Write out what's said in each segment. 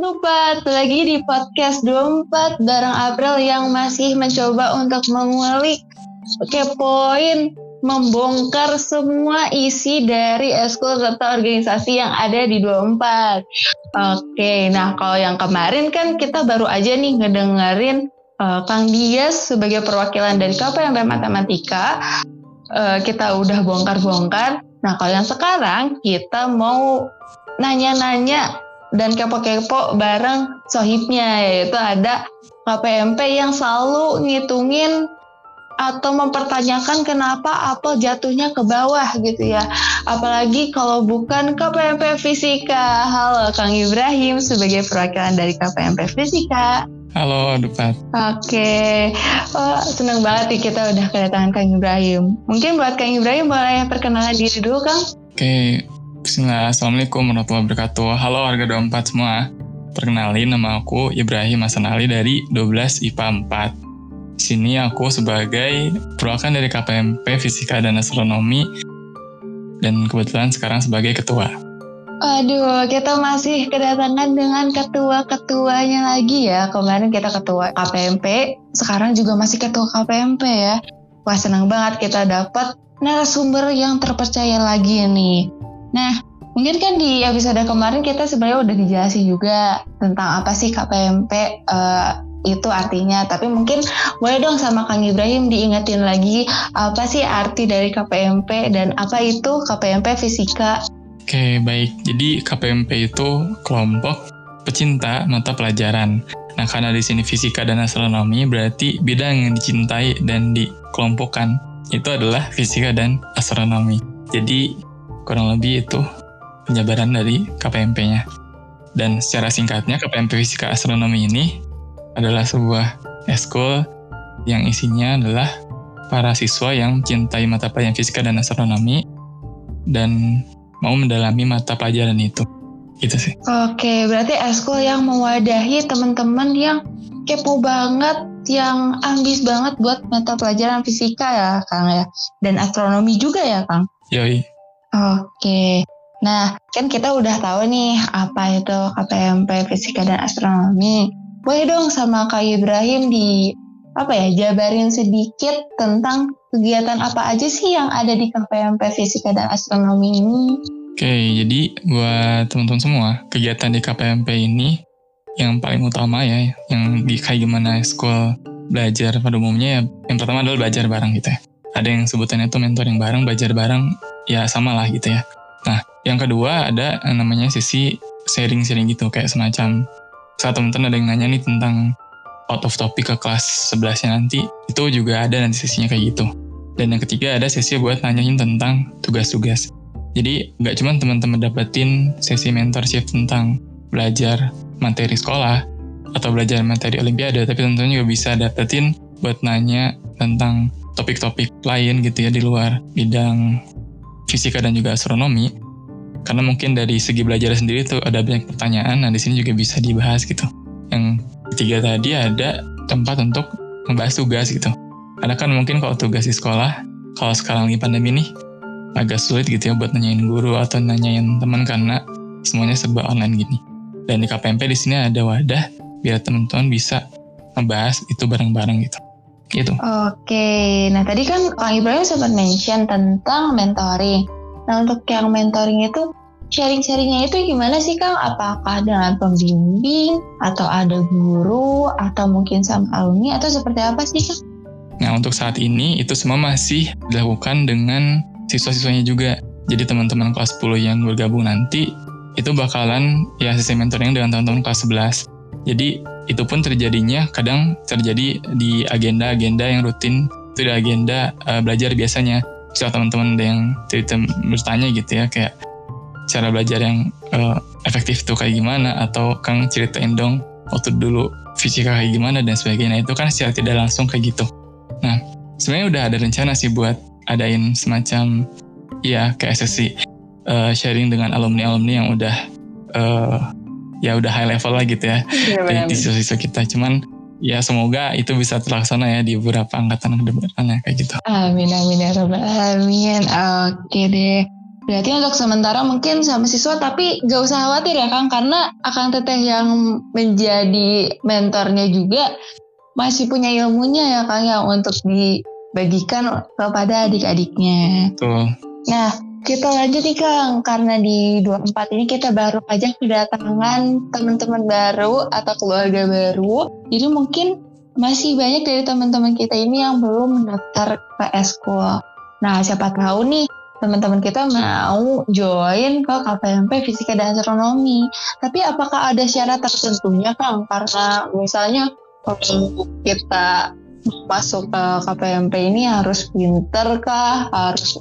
Dupat, lagi di podcast 24 bareng April yang masih mencoba untuk mengulik, kepoin, membongkar semua isi dari eskul serta organisasi yang ada di 24. Oke, nah kalau yang kemarin kan kita baru aja nih ngedengerin uh, Kang Dias sebagai perwakilan dari KPMP Matematika. Uh, kita udah bongkar-bongkar. Nah kalau yang sekarang kita mau nanya-nanya dan kepo-kepo bareng sohibnya yaitu ada KPMP yang selalu ngitungin atau mempertanyakan kenapa apel jatuhnya ke bawah gitu ya. Apalagi kalau bukan KPMP Fisika. Halo Kang Ibrahim sebagai perwakilan dari KPMP Fisika. Halo Dupat. Oke, oh, senang banget nih kita udah kedatangan Kang Ibrahim. Mungkin buat Kang Ibrahim boleh perkenalan diri dulu Kang? Oke, Bismillah, Assalamualaikum warahmatullahi wabarakatuh. Halo warga 24 semua. Perkenalin nama aku Ibrahim Hasan Ali dari 12 IPA 4. Di sini aku sebagai perwakilan dari KPMP Fisika dan Astronomi dan kebetulan sekarang sebagai ketua. Aduh, kita masih kedatangan dengan ketua-ketuanya lagi ya. Kemarin kita ketua KPMP, sekarang juga masih ketua KPMP ya. Wah senang banget kita dapat narasumber yang terpercaya lagi nih. Nah, mungkin kan di episode kemarin kita sebenarnya udah dijelasin juga tentang apa sih KPMP uh, eh, itu artinya. Tapi mungkin boleh dong sama Kang Ibrahim diingetin lagi apa sih arti dari KPMP dan apa itu KPMP Fisika. Oke, baik. Jadi KPMP itu kelompok pecinta mata pelajaran. Nah, karena di sini fisika dan astronomi berarti bidang yang dicintai dan dikelompokkan itu adalah fisika dan astronomi. Jadi kurang lebih itu penjabaran dari KPMP-nya. Dan secara singkatnya, KPMP Fisika Astronomi ini adalah sebuah eskul yang isinya adalah para siswa yang cintai mata pelajaran fisika dan astronomi dan mau mendalami mata pelajaran itu. Gitu sih. Oke, berarti eskul yang mewadahi teman-teman yang kepo banget, yang ambis banget buat mata pelajaran fisika ya, Kang ya. Dan astronomi juga ya, Kang. Yoi. Oke. Nah, kan kita udah tahu nih apa itu KPMP Fisika dan Astronomi. Boleh dong sama Kak Ibrahim di apa ya jabarin sedikit tentang kegiatan apa aja sih yang ada di KPMP Fisika dan Astronomi ini? Oke, jadi buat teman-teman semua, kegiatan di KPMP ini yang paling utama ya, yang di kayak gimana school belajar pada umumnya ya, yang pertama adalah belajar bareng gitu ya. Ada yang sebutannya itu mentoring bareng, belajar bareng, ya sama lah gitu ya. Nah, yang kedua ada namanya sisi sharing-sharing gitu, kayak semacam saat teman-teman ada yang nanya nih tentang out of topic ke kelas 11-nya nanti, itu juga ada nanti sesinya kayak gitu. Dan yang ketiga ada sesi buat nanyain tentang tugas-tugas. Jadi nggak cuma teman-teman dapetin sesi mentorship tentang belajar materi sekolah atau belajar materi olimpiade, tapi tentunya juga bisa dapetin buat nanya tentang topik-topik lain gitu ya di luar bidang fisika dan juga astronomi. Karena mungkin dari segi belajar sendiri tuh ada banyak pertanyaan nah di sini juga bisa dibahas gitu. Yang ketiga tadi ada tempat untuk membahas tugas gitu. Karena kan mungkin kalau tugas di sekolah kalau sekarang lagi pandemi nih agak sulit gitu ya buat nanyain guru atau nanyain teman karena semuanya serba online gini. Dan di KPMP di sini ada wadah biar teman-teman bisa membahas itu bareng-bareng gitu gitu. Oke, nah tadi kan Kang Ibrahim sempat mention tentang mentoring. Nah untuk yang mentoring itu sharing-sharingnya itu gimana sih Kang? Apakah dengan pembimbing atau ada guru atau mungkin sama alumni atau seperti apa sih Kang? Nah untuk saat ini itu semua masih dilakukan dengan siswa-siswanya juga. Jadi teman-teman kelas 10 yang bergabung nanti itu bakalan ya sesi mentoring dengan teman-teman kelas 11. Jadi itu pun terjadinya kadang terjadi di agenda-agenda yang rutin itu di agenda uh, belajar biasanya. Misal teman-teman yang cerita bertanya gitu ya kayak cara belajar yang uh, efektif tuh kayak gimana atau Kang ceritain dong waktu dulu fisika kayak gimana dan sebagainya itu kan secara tidak langsung kayak gitu. Nah sebenarnya udah ada rencana sih buat adain semacam ya kayak sesi uh, sharing dengan alumni-alumni yang udah uh, ya udah high level lah gitu ya, ya di siswa-siswa kita. Cuman ya semoga itu bisa terlaksana ya di beberapa angkatan ke depannya kayak gitu. Amin amin ya rabbal alamin. Oke deh. Berarti untuk sementara mungkin sama siswa tapi gak usah khawatir ya Kang karena akan teteh yang menjadi mentornya juga masih punya ilmunya ya Kang yang untuk dibagikan kepada adik-adiknya. Betul. Nah, kita lanjut nih Kang, karena di 24 ini kita baru aja kedatangan teman-teman baru atau keluarga baru. Jadi mungkin masih banyak dari teman-teman kita ini yang belum mendaftar ke eskul. Nah, siapa tahu nih teman-teman kita mau join ke KPMP Fisika dan Astronomi. Tapi apakah ada syarat tertentunya Kang? Karena misalnya kalau kita masuk ke KPMP ini harus pinter kah? Harus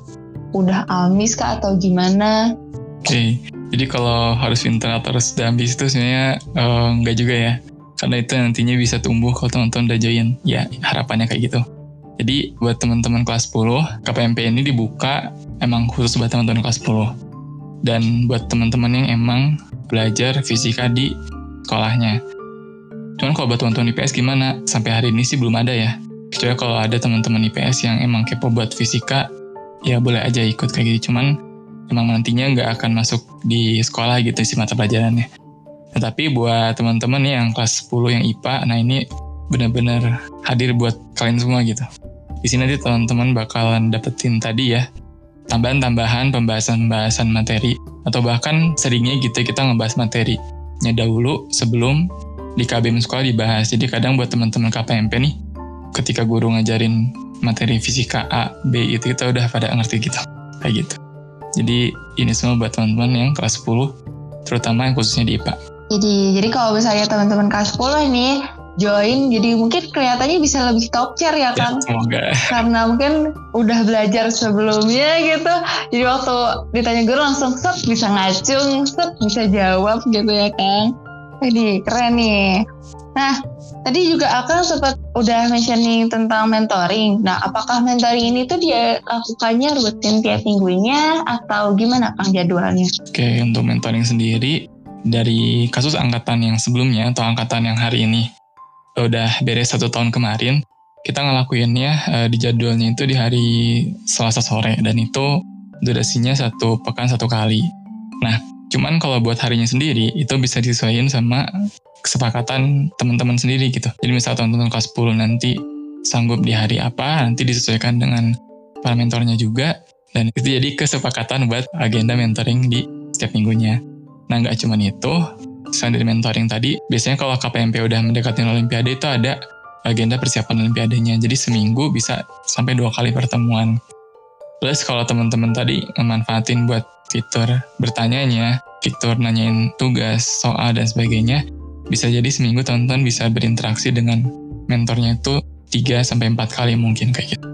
udah amis kah atau gimana? Oke, okay. jadi kalau harus pinter atau harus udah ambis itu sebenarnya uh, juga ya. Karena itu nantinya bisa tumbuh kalau teman-teman udah join. Ya, harapannya kayak gitu. Jadi buat teman-teman kelas 10, KPMP ini dibuka emang khusus buat teman-teman kelas 10. Dan buat teman-teman yang emang belajar fisika di sekolahnya. Cuman kalau buat teman-teman IPS gimana? Sampai hari ini sih belum ada ya. Kecuali kalau ada teman-teman IPS yang emang kepo buat fisika, ya boleh aja ikut kayak gitu. Cuman emang nantinya nggak akan masuk di sekolah gitu sih mata pelajarannya. Tetapi buat teman-teman yang kelas 10 yang IPA, nah ini benar-benar hadir buat kalian semua gitu. Di sini nanti teman-teman bakalan dapetin tadi ya tambahan-tambahan pembahasan-pembahasan materi atau bahkan seringnya gitu kita ngebahas materinya dahulu sebelum di KBM sekolah dibahas. Jadi kadang buat teman-teman KPMP nih ketika guru ngajarin materi fisika A, B itu kita udah pada ngerti gitu. Kayak gitu. Jadi ini semua buat teman-teman yang kelas 10 terutama yang khususnya di IPA. Jadi jadi kalau misalnya teman-teman kelas 10 ini join jadi mungkin kelihatannya bisa lebih top chair ya kan ya, karena mungkin udah belajar sebelumnya gitu jadi waktu ditanya guru langsung set bisa ngacung set bisa jawab gitu ya kan jadi keren nih nah tadi juga akan sempat udah mentioning tentang mentoring. Nah apakah mentoring ini tuh dia lakukannya rutin tiap minggunya atau gimana kang jadwalnya? Oke untuk mentoring sendiri dari kasus angkatan yang sebelumnya atau angkatan yang hari ini udah beres satu tahun kemarin, kita ngelakuinnya uh, di jadwalnya itu di hari Selasa sore. Dan itu durasinya satu pekan satu kali. Nah, cuman kalau buat harinya sendiri itu bisa disesuaikan sama kesepakatan teman-teman sendiri gitu. Jadi misal teman-teman kelas 10 nanti sanggup di hari apa, nanti disesuaikan dengan para mentornya juga dan itu jadi kesepakatan buat agenda mentoring di setiap minggunya. Nah, nggak cuma itu, selain dari mentoring tadi, biasanya kalau KPMP udah mendekati Olimpiade itu ada agenda persiapan Olimpiadenya. Jadi seminggu bisa sampai dua kali pertemuan. Plus kalau teman-teman tadi memanfaatin buat fitur bertanyanya, fitur nanyain tugas, soal, dan sebagainya, bisa jadi seminggu teman-teman bisa berinteraksi dengan mentornya itu 3 sampai 4 kali mungkin kayak gitu.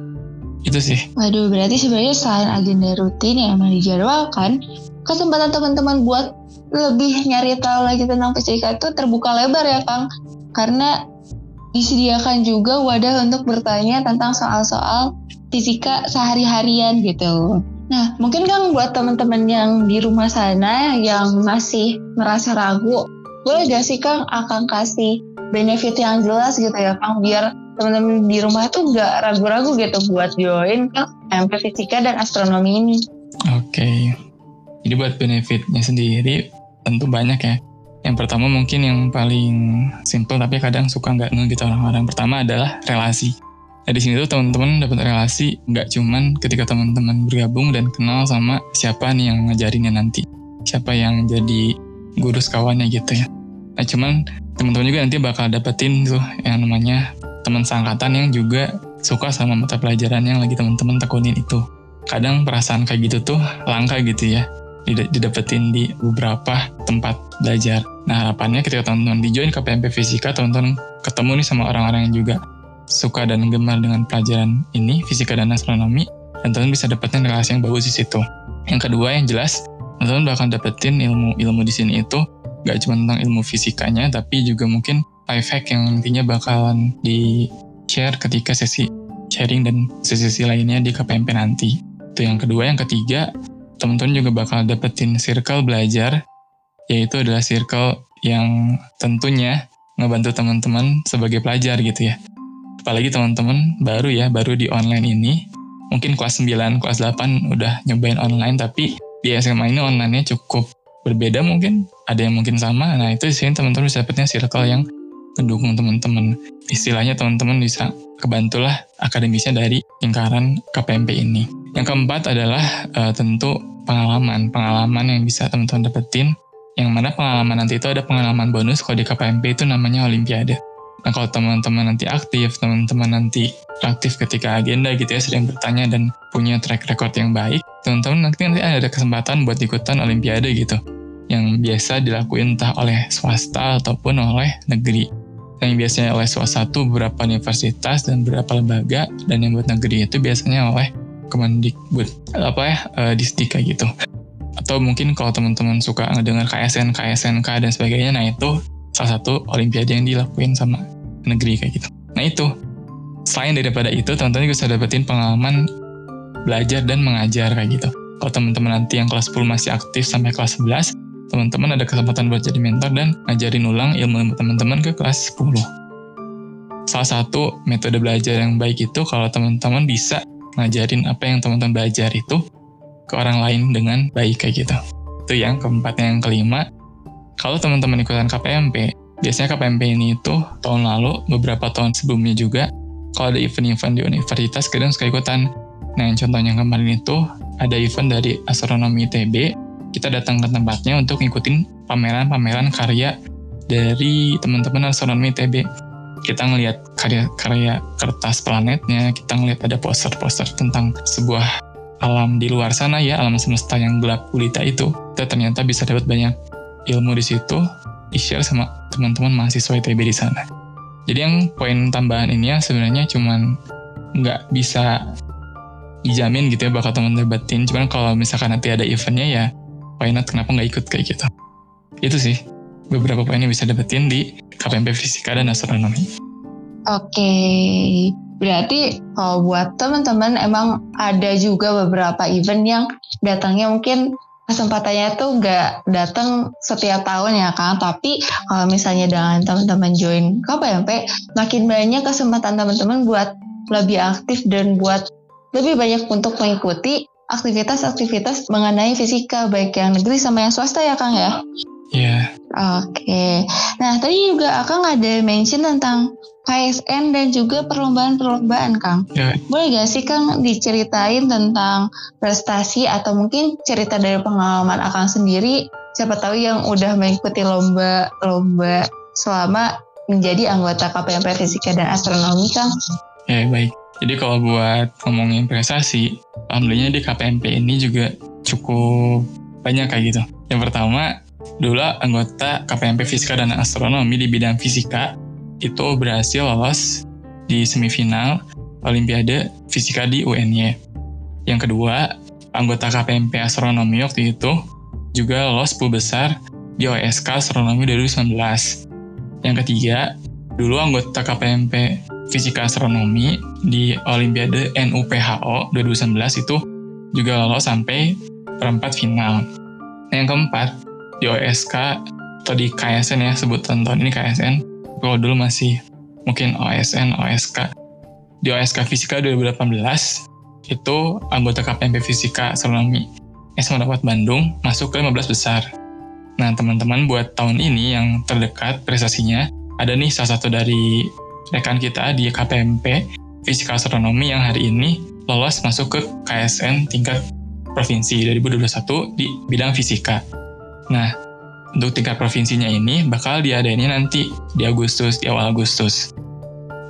Itu sih. Waduh, berarti sebenarnya selain agenda rutin yang emang dijadwalkan, kesempatan teman-teman buat lebih nyari tahu lagi tentang fisika itu terbuka lebar ya Kang karena disediakan juga wadah untuk bertanya tentang soal-soal fisika sehari-harian gitu. Nah, mungkin Kang buat teman-teman yang di rumah sana yang masih merasa ragu, boleh gak sih Kang akan kasih benefit yang jelas gitu ya Kang biar teman-teman di rumah itu nggak ragu-ragu gitu buat join ke MP Fisika dan Astronomi ini. Oke, okay. Jadi buat benefitnya sendiri tentu banyak ya. Yang pertama mungkin yang paling simple tapi kadang suka nggak nge gitu orang-orang. Pertama adalah relasi. Nah di sini tuh teman-teman dapat relasi nggak cuman ketika teman-teman bergabung dan kenal sama siapa nih yang ngajarinnya nanti, siapa yang jadi guru sekawannya gitu ya. Nah cuman teman-teman juga nanti bakal dapetin tuh yang namanya teman seangkatan yang juga suka sama mata pelajaran yang lagi teman-teman tekunin itu. Kadang perasaan kayak gitu tuh langka gitu ya didapetin di beberapa tempat belajar. Nah harapannya ketika teman-teman di join KPMP Fisika, teman-teman ketemu nih sama orang-orang yang juga suka dan gemar dengan pelajaran ini, fisika dan astronomi, dan teman bisa dapetin relasi yang bagus di situ. Yang kedua yang jelas, teman-teman bakal dapetin ilmu-ilmu di sini itu gak cuma tentang ilmu fisikanya, tapi juga mungkin life hack yang nantinya bakalan di share ketika sesi sharing dan sesi-sesi lainnya di KPMP nanti. Itu yang kedua. Yang ketiga, teman-teman juga bakal dapetin circle belajar, yaitu adalah circle yang tentunya ngebantu teman-teman sebagai pelajar gitu ya. Apalagi teman-teman baru ya, baru di online ini, mungkin kelas 9, kelas 8 udah nyobain online, tapi di SMA ini online-nya cukup berbeda mungkin. Ada yang mungkin sama. Nah itu sih teman-teman bisa dapetnya circle yang mendukung teman-teman. Istilahnya teman-teman bisa kebantulah akademisnya dari lingkaran KPMP ini yang keempat adalah uh, tentu pengalaman pengalaman yang bisa teman-teman dapetin yang mana pengalaman nanti itu ada pengalaman bonus kalau di KPMP itu namanya olimpiade Nah kalau teman-teman nanti aktif, teman-teman nanti aktif ketika agenda gitu ya, sering bertanya dan punya track record yang baik, teman-teman nanti, nanti ada kesempatan buat ikutan olimpiade gitu. Yang biasa dilakuin entah oleh swasta ataupun oleh negeri. Yang biasanya oleh swasta itu beberapa universitas dan beberapa lembaga, dan yang buat negeri itu biasanya oleh Kemendikbud, apa ya, e, Distika gitu. Atau mungkin kalau teman-teman suka ngedengar KSN, KSNK dan sebagainya, nah itu salah satu olimpiade yang dilakuin sama negeri kayak gitu. Nah itu, selain daripada itu, teman-teman juga bisa dapetin pengalaman belajar dan mengajar kayak gitu. Kalau teman-teman nanti yang kelas 10 masih aktif sampai kelas 11, teman-teman ada kesempatan buat jadi mentor dan ngajarin ulang ilmu teman-teman ke kelas 10. Salah satu metode belajar yang baik itu kalau teman-teman bisa ngajarin apa yang teman-teman belajar itu ke orang lain dengan baik kayak gitu. Itu yang keempat. Yang kelima, kalau teman-teman ikutan KPMP, Biasanya KPMP ini itu tahun lalu, beberapa tahun sebelumnya juga, kalau ada event-event di universitas, kadang suka ikutan. Nah, yang contohnya kemarin itu, ada event dari Astronomi ITB, kita datang ke tempatnya untuk ngikutin pameran-pameran karya dari teman-teman astronomi ITB. Kita ngelihat karya-karya kertas planetnya, kita ngelihat ada poster-poster tentang sebuah alam di luar sana ya, alam semesta yang gelap gulita itu. Kita ternyata bisa dapat banyak ilmu di situ, di-share sama teman-teman mahasiswa ITB di sana. Jadi yang poin tambahan ini ya sebenarnya cuman nggak bisa dijamin gitu ya bakal teman debatin. Cuman kalau misalkan nanti ada eventnya ya not kenapa nggak ikut kayak gitu. Itu sih beberapa poin yang bisa dapetin di KPMP Fisika dan Astronomi. Oke, berarti kalau buat teman-teman emang ada juga beberapa event yang datangnya mungkin kesempatannya tuh nggak datang setiap tahun ya Kang, tapi kalau misalnya dengan teman-teman join KPMP, makin banyak kesempatan teman-teman buat lebih aktif dan buat lebih banyak untuk mengikuti aktivitas-aktivitas mengenai fisika baik yang negeri sama yang swasta ya Kang ya? Iya. Yeah. Oke. Okay. Nah tadi juga Akang ada mention tentang KSN dan juga perlombaan-perlombaan Kang. Yeah. Boleh gak sih Kang diceritain tentang prestasi atau mungkin cerita dari pengalaman Akang sendiri? Siapa tahu yang udah mengikuti lomba-lomba selama menjadi anggota KPMP Fisika dan Astronomi Kang. Ya yeah, baik. Jadi kalau buat ngomongin prestasi, alhamdulillah di KPMP ini juga cukup banyak kayak gitu. Yang pertama, Dulu anggota KPMP Fisika dan Astronomi di bidang fisika itu berhasil lolos di semifinal Olimpiade Fisika di UNY. Yang kedua, anggota KPMP Astronomi waktu itu juga lolos 10 besar di OSK Astronomi 2019. Yang ketiga, dulu anggota KPMP Fisika Astronomi di Olimpiade NUPHO 2019 itu juga lolos sampai perempat final. Yang keempat, di OSK atau di KSN ya sebutan tahun ini KSN kalau dulu masih mungkin OSN OSK di OSK Fisika 2018 itu anggota KPMP Fisika Astronomi SMA dapat Bandung masuk ke 15 besar. Nah teman-teman buat tahun ini yang terdekat prestasinya ada nih salah satu dari rekan kita di KPMP Fisika Astronomi yang hari ini lolos masuk ke KSN tingkat provinsi 2021 di bidang fisika. Nah, untuk tingkat provinsinya ini bakal diadainnya nanti di Agustus, di awal Agustus.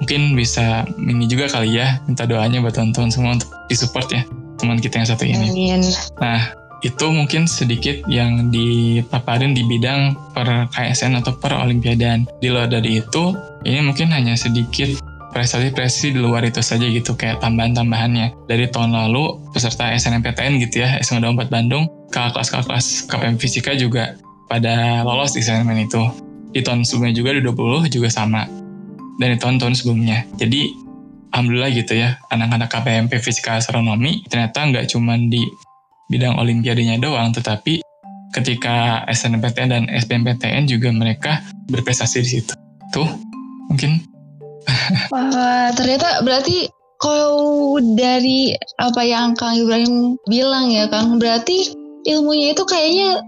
Mungkin bisa ini juga kali ya, minta doanya buat teman-teman semua untuk disupport ya, teman kita yang satu ini. Amin. Nah, itu mungkin sedikit yang dipaparin di bidang per KSN atau per Olimpiadan. Di luar dari itu, ini mungkin hanya sedikit prestasi-prestasi di luar itu saja gitu kayak tambahan-tambahannya dari tahun lalu peserta SNMPTN gitu ya SMA24 Bandung kakak kelas-kelas KPM Fisika juga pada lolos di segmen itu. Di tahun sebelumnya juga di 20 juga sama dan di tahun-tahun sebelumnya. Jadi alhamdulillah gitu ya anak-anak KPMP Fisika Astronomi ternyata nggak cuma di bidang olimpiadenya doang tetapi ketika SNMPTN dan SBMPTN juga mereka berprestasi di situ. Tuh mungkin. Wah, ternyata berarti kalau dari apa yang Kang Ibrahim bilang ya Kang, berarti ilmunya itu kayaknya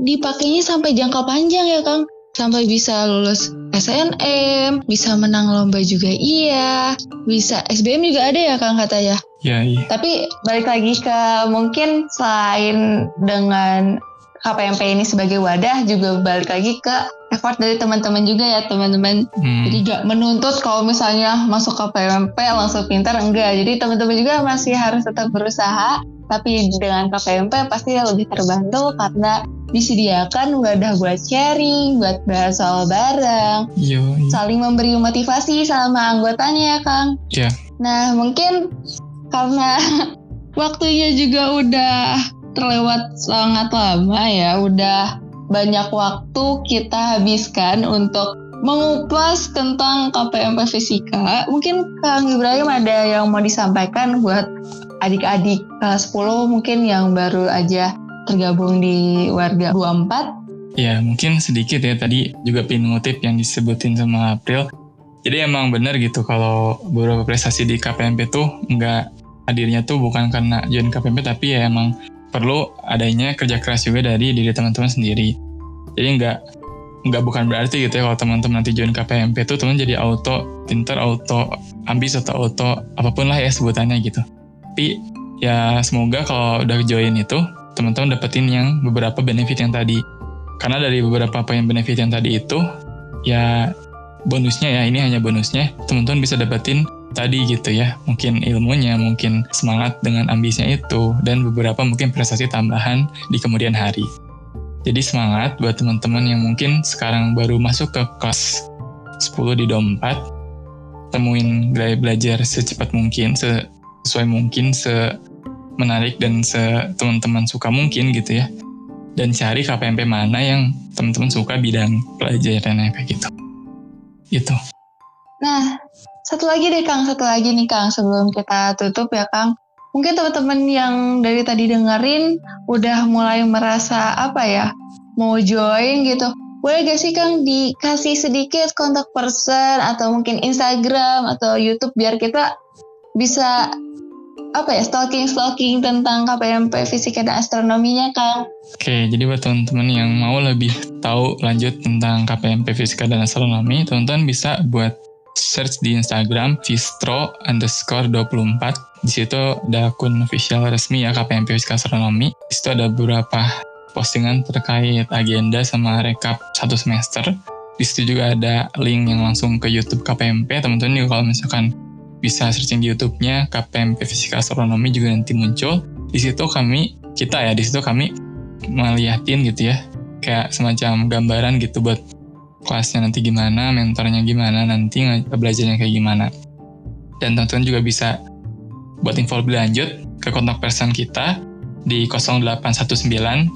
dipakainya sampai jangka panjang ya Kang. Sampai bisa lulus SNM, bisa menang lomba juga iya, bisa SBM juga ada ya Kang kata ya. Ya, iya. Tapi balik lagi ke mungkin selain dengan KPMP ini sebagai wadah juga balik lagi ke effort dari teman-teman juga ya teman-teman. Hmm. Jadi gak menuntut kalau misalnya masuk KPMP langsung pintar enggak. Jadi teman-teman juga masih harus tetap berusaha. Tapi dengan KPMP pasti lebih terbantu karena disediakan wadah buat sharing, buat bahas soal bareng, saling memberi motivasi sama anggotanya ya Kang. Iya. Nah mungkin karena waktunya juga udah terlewat sangat lama ya, udah banyak waktu kita habiskan untuk mengupas tentang KPMP Fisika. Mungkin Kang Ibrahim ada yang mau disampaikan buat adik-adik kelas 10 mungkin yang baru aja tergabung di warga 24. Ya, mungkin sedikit ya tadi juga pin ngutip yang disebutin sama April. Jadi emang benar gitu kalau beberapa prestasi di KPMP tuh nggak hadirnya tuh bukan karena join KPMP tapi ya emang perlu adanya kerja keras juga dari diri teman-teman sendiri. Jadi nggak nggak bukan berarti gitu ya kalau teman-teman nanti join KPMP tuh teman jadi auto pinter, auto ambis atau auto apa pun lah ya sebutannya gitu. Tapi ya semoga kalau udah join itu teman-teman dapetin yang beberapa benefit yang tadi. Karena dari beberapa poin benefit yang tadi itu ya bonusnya ya ini hanya bonusnya teman-teman bisa dapetin tadi gitu ya. Mungkin ilmunya mungkin semangat dengan ambisnya itu dan beberapa mungkin prestasi tambahan di kemudian hari. Jadi semangat buat teman-teman yang mungkin sekarang baru masuk ke kelas 10 di DOM 4 temuin gaya belajar secepat mungkin sesuai mungkin se menarik dan teman-teman suka mungkin gitu ya dan cari KPMP mana yang teman-teman suka bidang pelajarannya kayak gitu gitu Nah, satu lagi deh Kang, satu lagi nih Kang sebelum kita tutup ya Kang. Mungkin teman-teman yang dari tadi dengerin udah mulai merasa apa ya, mau join gitu. Boleh gak sih Kang dikasih sedikit kontak person atau mungkin Instagram atau YouTube biar kita bisa apa ya stalking stalking tentang KPMP fisika dan astronominya Kang. Oke, jadi buat teman-teman yang mau lebih tahu lanjut tentang KPMP Fisika dan Astronomi, teman-teman bisa buat search di Instagram Vistro underscore 24. Di situ ada akun official resmi ya KPMP Fisika Astronomi. Di situ ada beberapa postingan terkait agenda sama rekap satu semester. Di situ juga ada link yang langsung ke YouTube KPMP. Teman-teman juga kalau misalkan bisa searching di YouTube-nya KPMP Fisika Astronomi juga nanti muncul. Di situ kami kita ya di situ kami melihatin gitu ya kayak semacam gambaran gitu buat kelasnya nanti gimana, mentornya gimana, nanti belajarnya kayak gimana. Dan teman-teman juga bisa buat info lebih lanjut ke kontak person kita di 0819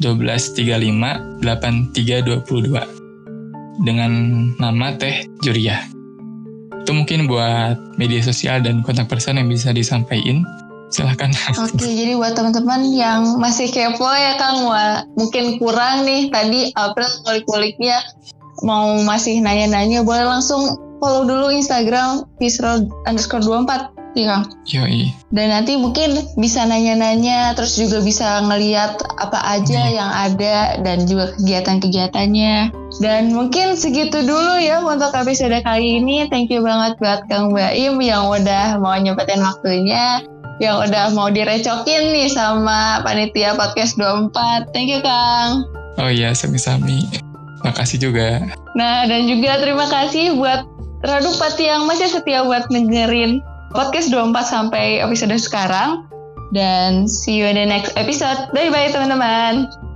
1235 8322 dengan nama Teh Juria. Itu mungkin buat media sosial dan kontak person yang bisa disampaikan. Silahkan. Oke, jadi buat teman-teman yang masih kepo ya Kang, wah, mungkin kurang nih tadi April kulik-kuliknya mau masih nanya-nanya, boleh langsung follow dulu Instagram Visro underscore 24 ya Kang. Yoi. Dan nanti mungkin bisa nanya-nanya, terus juga bisa ngeliat apa aja Iya. yang ada dan juga kegiatan-kegiatannya. Dan mungkin segitu dulu ya untuk episode kali ini. Thank you banget buat Kang Baim yang udah mau nyempetin waktunya, yang udah mau direcokin nih sama panitia podcast 24. Thank you Kang. Oh iya, sami-sami. Makasih juga. Nah, dan juga terima kasih buat Radupati yang masih setia buat dengerin podcast 24 sampai episode sekarang. Dan see you in the next episode. Bye-bye teman-teman.